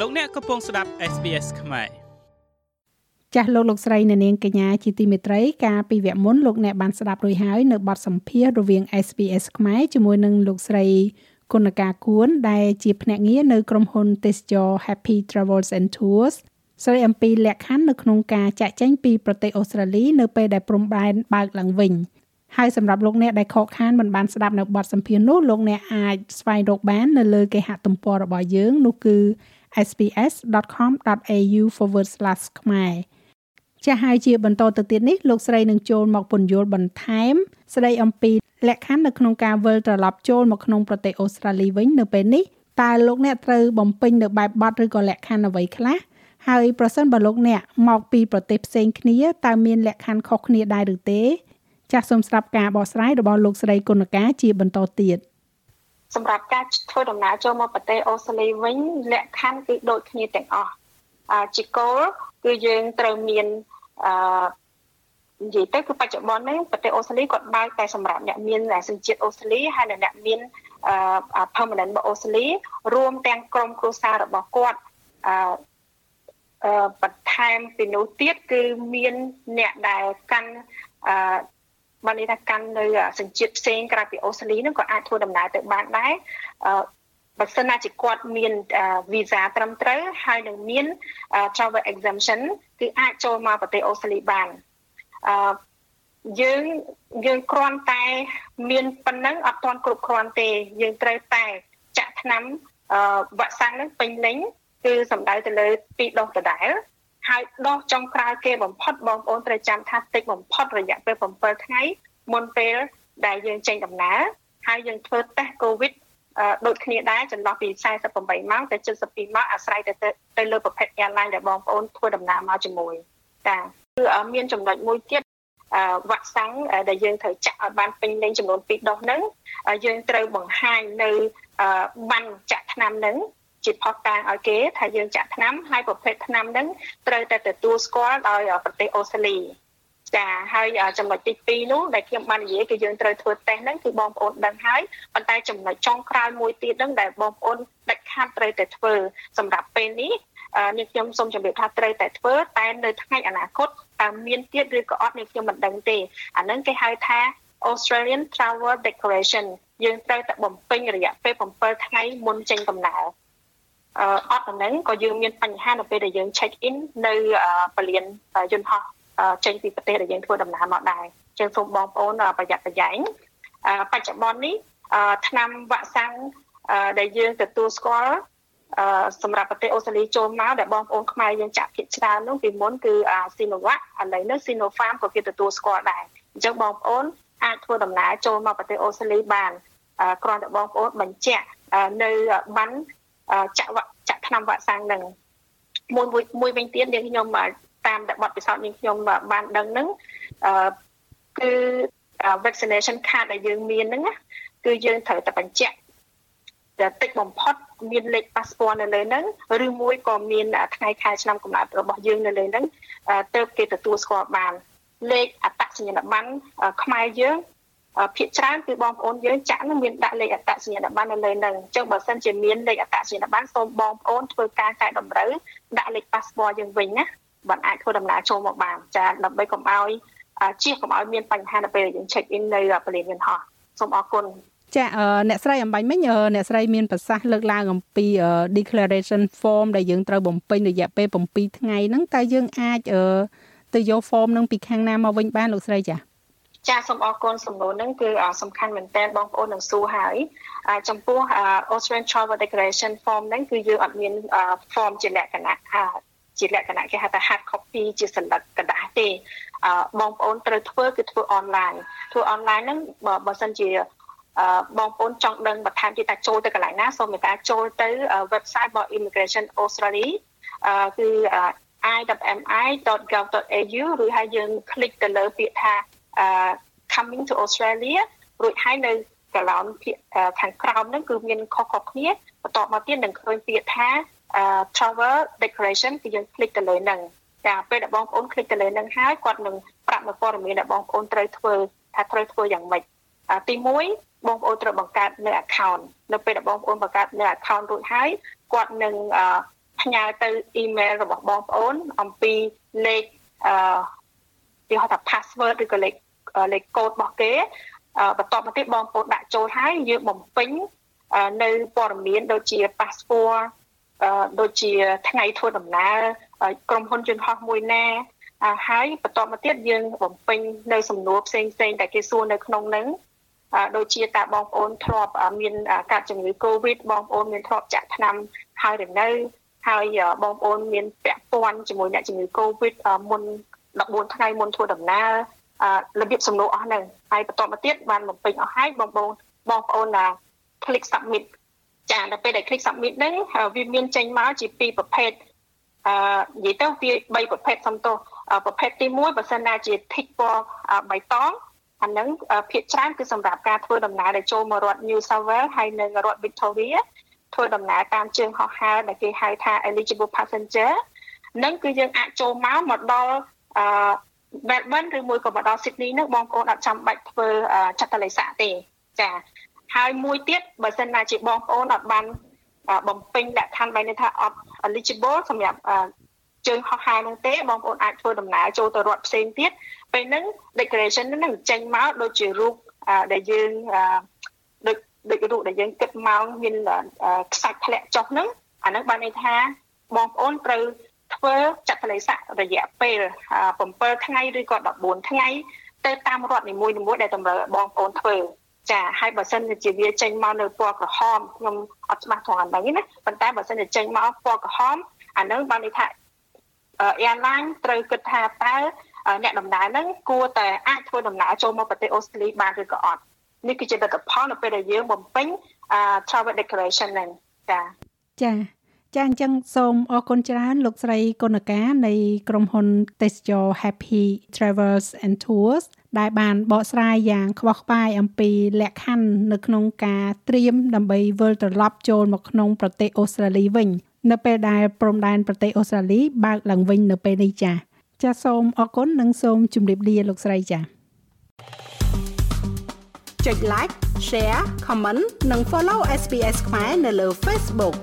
លោកអ្នកកំពុងស្ដាប់ SBS ខ្មែរចាស់លោកលោកស្រីអ្នកនាងកញ្ញាជាទីមេត្រីកាលពីវគ្គមុនលោកអ្នកបានស្ដាប់រួចហើយនៅបទសម្ភាសន៍រវាង SBS ខ្មែរជាមួយនឹងលោកស្រីគុណការគួនដែលជាភ្នាក់ងារនៅក្រុមហ៊ុនទេសចរ Happy Travels and Tours ស្រីអំពីលក្ខខណ្ឌនៅក្នុងការចាក់ចែងពីប្រទេសអូស្ត្រាលីនៅពេលដែលព្រំដែនបើកឡើងវិញហើយសម្រាប់លោកអ្នកដែលខកខានមិនបានស្ដាប់នៅបទសម្ភាសន៍នោះលោកអ្នកអាចស្វែងរកបាននៅលើគេហទំព័ររបស់យើងនោះគឺ sps.com.au/ ខ្មែរចាស់ហើយជាបន្តទៅទៀតនេះលោកស្រីនឹងចូលមកពន្យល់បន្ថែម ស្ដីអំពីលក្ខខណ្ឌនៅក្នុងការវិលត្រឡប់ចូលមកក្នុងប្រទេសអូស្ត្រាលីវិញនៅពេលនេះតើលោកអ្នកត្រូវបំពេញនៅបែបបទឬក៏លក្ខខណ្ឌអ្វីខ្លះហើយប្រសិនបើលោកអ្នកមកពីប្រទេសផ្សេងគ្នាតើមានលក្ខខណ្ឌខុសគ្នាដែរឬទេ ចាសសូមស្ដាប់ការបកស្រាយរបស់លោកស្រីគុណការជាបន្តទៀត សម្រាប់ការធ្វើដំណើរចូលមកប្រទេសអូស្ត្រាលីវិញលក្ខខណ្ឌគឺដូចគ្នាទាំងអស់ជាគោលគឺយើងត្រូវមានអឺនិយាយទៅគឺបច្ចុប្បន្ននេះប្រទេសអូស្ត្រាលីគាត់បើកតែសម្រាប់អ្នកមានសញ្ជាតិអូស្ត្រាលីហើយអ្នកមានអឺ permanent របស់អូស្ត្រាលីរួមទាំងក្រុមគ្រួសាររបស់គាត់អឺអឺបន្ថែមពីនោះទៀតគឺមានអ្នកដែលកាន់អឺ បានន័យថាកាន់នៅសញ្ជាតិផ្សេងក្រៅពីអូស្ត្រាលីហ្នឹងក៏អាចធ្វើដំណើរទៅបានដែរអឺបើសិនណាជាគាត់មានវីសាត្រឹមត្រូវហើយនឹងមាន travel exemption គឺអាចចូលមកប្រទេសអូស្ត្រាលីបានអឺយើងយើងគ្រាន់តែមានប៉ុណ្ណឹងអត់ទាន់គ្រប់គ្រាន់ទេ យើងត្រូវតែចាក់ថ្នាំអឺវ៉ាក់សាំងនឹងពេញលេញគឺសំដៅទៅលើពីរដុសដដែល ហើយដោះចុងក្រោយគេបំផុតបងប្អូនត្រូវចាំថាតិចបំផុតរយៈពេល7ថ្ងៃមុនពេលដែលយើងចេញដំណើរហើយយើងធ្វើតេស្តកូវីដដូចគ្នាដែរចន្លោះពី48ម៉ោងទៅ72ម៉ោងអាស្រ័យទៅទៅលើប្រភេទ airline ដែលបងប្អូនធ្វើដំណើរមកជាមួយចាគឺមានចំណុចមួយទៀតវ៉ាក់សាំងដែលយើងត្រូវចាក់ឲ្យបានពេញលេញចំនួន2ដុសហ្នឹងយើងត្រូវបង្ហាញនៅបានចាក់ថ្នាំហ្នឹង ជាផុសតាងឲ្យគេថាយើងចាក់ថ្នាំហើយប្រភេទថ្នាំហ្នឹងត្រូវតែទទួលស្គាល់ដោយប្រទេសអូស្ត្រាលីចាហើយចំណុចទី2នោះដែលខ្ញុំបាននិយាយគឺយើងត្រូវធ្វើតេស្តហ្នឹងគឺបងប្អូនដឹងហើយប៉ុន្តែចំណុចចុងក្រោយមួយទៀតហ្នឹងដែលបងប្អូនដាច់ខាតត្រូវតែធ្វើសម្រាប់ពេលនេះនេះខ្ញុំសូមជម្រាបថាត្រូវតែធ្វើតែនៅថ្ងៃអនាគតតើមានទៀតឬក៏អត់នេះខ្ញុំមិនដឹងទេអាហ្នឹងគេហៅថា Australian Travel Declaration យើងត្រូវតែបំពេញរយៈពេល7ថ្ងៃមុនចេញដំណើរ អឺអត់ហ្នឹងក៏យើងមានបញ្ហានៅពេលដែលយើង check in នៅពលានយន្តហោះចេញពីប្រទេសដែលយើងធ្វើដំណើរមកដែរចឹងសូមបងប្អូនប្រយ័ត្នប្រយែងបច្ចុប្បន្ននេះឆ្នាំវ៉ាក់សាំងដែលយើងទទួលស្គាល់សម្រាប់ប្រទេសអូស្ត្រាលីចូលមកដែលបងប្អូនខ្មែរយើងចាក់ភាគច្រើននោះពីមុនគឺ Sinovac ឥឡូវនេះ Sinopharm ក៏គេទទួលស្គាល់ដែរអញ្ចឹងបងប្អូនអាចធ្វើដំណើរចូលមកប្រទេសអូស្ត្រាលីបានគ្រាន់តែបងប្អូនបញ្ជាក់នៅបាន ចាក់ចាក់ថ្នាំវ៉ាក់សាំងនឹងមួយមួយវិញទៀតយើងខ្ញុំតាមតែបទពិសោធន៍នេះខ្ញុំបានដឹងហ្នឹងអឺគឺ vaccination card ដែលយើងមានហ្នឹងគឺយើងត្រូវតែបញ្ជាក់តែតិចបំផុតមានលេខ passport នៅលើហ្នឹងឬមួយក៏មានថ្ងៃខែឆ្នាំកំណើតរបស់យើងនៅលើហ្នឹងទៅគេទទួលស្គាល់បានលេខអត្តសញ្ញាណប័ណ្ណខ្មែរយើង ភាគច្រើនគឺបងប្អូនយើងចាក់នឹងមានដាក់លេខអត្តសញ្ញាណប័ណ្ណនៅលើហ្នឹងអញ្ចឹងបើសិនជាមានលេខអត្តសញ្ញាណប័ណ្ណសូមបងប្អូនធ្វើការកែតម្រូវដាក់លេខ passport យើងវិញណាបានអាចធ្វើដំណើរចូលមកបានចាដើម្បីកុំឲ្យជៀសកុំឲ្យមានបញ្ហានៅពេលយើង check in នៅពលានយន្តហោះសូមអរគុណចាអ្នកស្រីអំបញ្ញមិញអ្នកស្រីមានប្រសាសន៍លើកឡើងអំពី declaration form ដែលយើងត្រូវបំពេញរយៈពេល7ថ្ងៃហ្នឹងតើយើងអាចទៅយក form ហ្នឹងពីខាងណាមកវិញបានលោកស្រីចា ចាសូមអរគុណសំណួរហ្នឹងគឺសំខាន់មែនតើបងប្អូននឹងសួរហើយចំពោះ Australian Travel Declaration Form ហ្នឹងគឺយើងអត់មាន form ជាលក្ខណៈជាលក្ខណៈគេហៅថា hard copy ជាសន្លឹកกระดาษទេបងប្អូនត្រូវធ្វើគឺធ្វើ online ធ្វើ online ហ្នឹងបើសិនជាបងប្អូនចង់ដឹងបន្ថែមទៀតថាចូលទៅកន្លែងណាសូមមេត្តាចូលទៅ website របស់ Immigration Australia គឺ i.mi.gov.au ឬហើយយើង click ទៅលើពាក្យថា coming to Australia រួចហើយនៅកន្លងខាងក្រោមហ្នឹងគឺមានខុសៗគ្នាបន្ទាប់មកទៀតនឹងឃើញពាក្យថា travel declaration គឺយើង click ទៅលើហ្នឹងចាពេលដែលបងប្អូន click ទៅលើហ្នឹងហើយគាត់នឹងប្រាប់នៅព័ត៌មានដែលបងប្អូនត្រូវធ្វើថាត្រូវធ្វើយ៉ាងម៉េចទី1បងប្អូនត្រូវបង្កើតនៅ account នៅពេលដែលបងប្អូនបង្កើតនៅ account រួចហើយគាត់នឹងផ្ញើទៅអ៊ីមែលរបស់បងប្អូនអំពីលេខអឺគេហៅថា password ឬក៏លេខ លេខកូដរបស់គេបន្ទាប់មកទៀតបងប្អូនដាក់ចូលហើយយើងបំពេញនៅព័ត៌មានដូចជា passport ដូចជាថ្ងៃធ្វើដំណើរក្រុមហ៊ុនយន្តហោះមួយណាហើយបន្ទាប់មកទៀតយើងបំពេញនៅសំណួរផ្សេងផ្សេងដែលគេសួរនៅក្នុងហ្នឹងដូចជាតើបងប្អូនធ្លាប់មានកាត់ជំងឺ Covid បងប្អូនមានធ្លាប់ចាក់ថ្នាំហើយឬនៅហើយបងប្អូនមានពាក់ព័ន្ធជាមួយអ្នកជំងឺ Covid មុន14ថ្ងៃមុនធ្វើដំណើរ របៀបសំណួរអស់ហ្នឹងហើយបន្ទាប់មកទៀតបានបំពេញអស់ហើយបងប្អូនបងប្អូនណា click submit ចាដល់ពេលដែល click submit ហ្នឹងវាមានចេញមកជាពីរប្រភេទអឺនិយាយទៅវា3ប្រភេទសំទោសប្រភេទទី1បើសិនណាជា tick ពណ៌បៃតងអាហ្នឹងភាគច្រើនគឺសម្រាប់ការធ្វើដំណើរដែលចូលមករដ្ឋ New South Wales ហើយនៅរដ្ឋ Victoria ធ្វើដំណើរតាមជើងហោះហើរដែលគេហៅថា eligible passenger នឹងគឺយើងអាចចូលមកមកដល់អឺ Melbourne ឬមួយក៏មកដល់ Sydney នោះបងប្អូនអត់ចាំបាច់ធ្វើចាត់តលិស័កទេចាហើយមួយទៀតបើសិនណាជាបងប្អូនអត់បានបំពេញលក្ខខណ្ឌបែរនេះថាអត់ eligible សម្រាប់ជើងហោះហើរនោះទេបងប្អូនអាចធ្វើដំណើរចូលទៅរដ្ឋផ្សេងទៀតពេលហ្នឹង declaration ហ្នឹងចេញមកដូចជារូបដែលយើងដូចដូចរូបដែលយើងគិតមកមានខ្សាច់ធ្លាក់ចុះហ្នឹងអាហ្នឹងបានន័យថាបងប្អូនត្រូវ ធ្វើចាត់ទលេស័ករយៈពេល7ថ្ងៃឬក៏14ថ្ងៃទៅតាមរដ្ឋនីមួយៗដែលតម្រូវឲ្យបងប្អូនធ្វើចាហើយបើសិនជាវាចេញមកនៅពណ៌ក្រហមខ្ញុំអត់ច្បាស់ត្រង់ហ្នឹងណាប៉ុន្តែបើសិនជាចេញមកពណ៌ក្រហមអានឹងបានន័យថា airline ត្រូវគិតថាតើអ្នកដំណើរហ្នឹងគួរតែអាចធ្វើដំណើរចូលមកប្រទេសអូស្ត្រាលីបានឬក៏អត់នេះគឺជាលទ្ធផលនៅពេលដែលយើងបំពេញ travel declaration ហ្នឹងចាចា ចាអញ្ចឹងសូមអរគុណច្រើនលោកស្រីកុណកានៃក្រុមហ៊ុនទេសចរ Happy Travels and Tours ដែលបានបកស្រាយយ៉ាងខ្វោះខ្វាយអំពីលក្ខខណ្ឌនៅក្នុងការត្រៀមដើម្បីវិលត្រឡប់ចូលមកក្នុងប្រទេសអូស្ត្រាលីវិញ នៅពេលដែលព្រំដែនប្រទេសអូស្ត្រាលីបើកឡើងវិញនៅពេលនេះចា៎ចាសសូមអរគុណនិងសូមជម្រាបលាលោកស្រីចា៎ចុច like share comment និង follow SPS ខ្មែរនៅលើ Facebook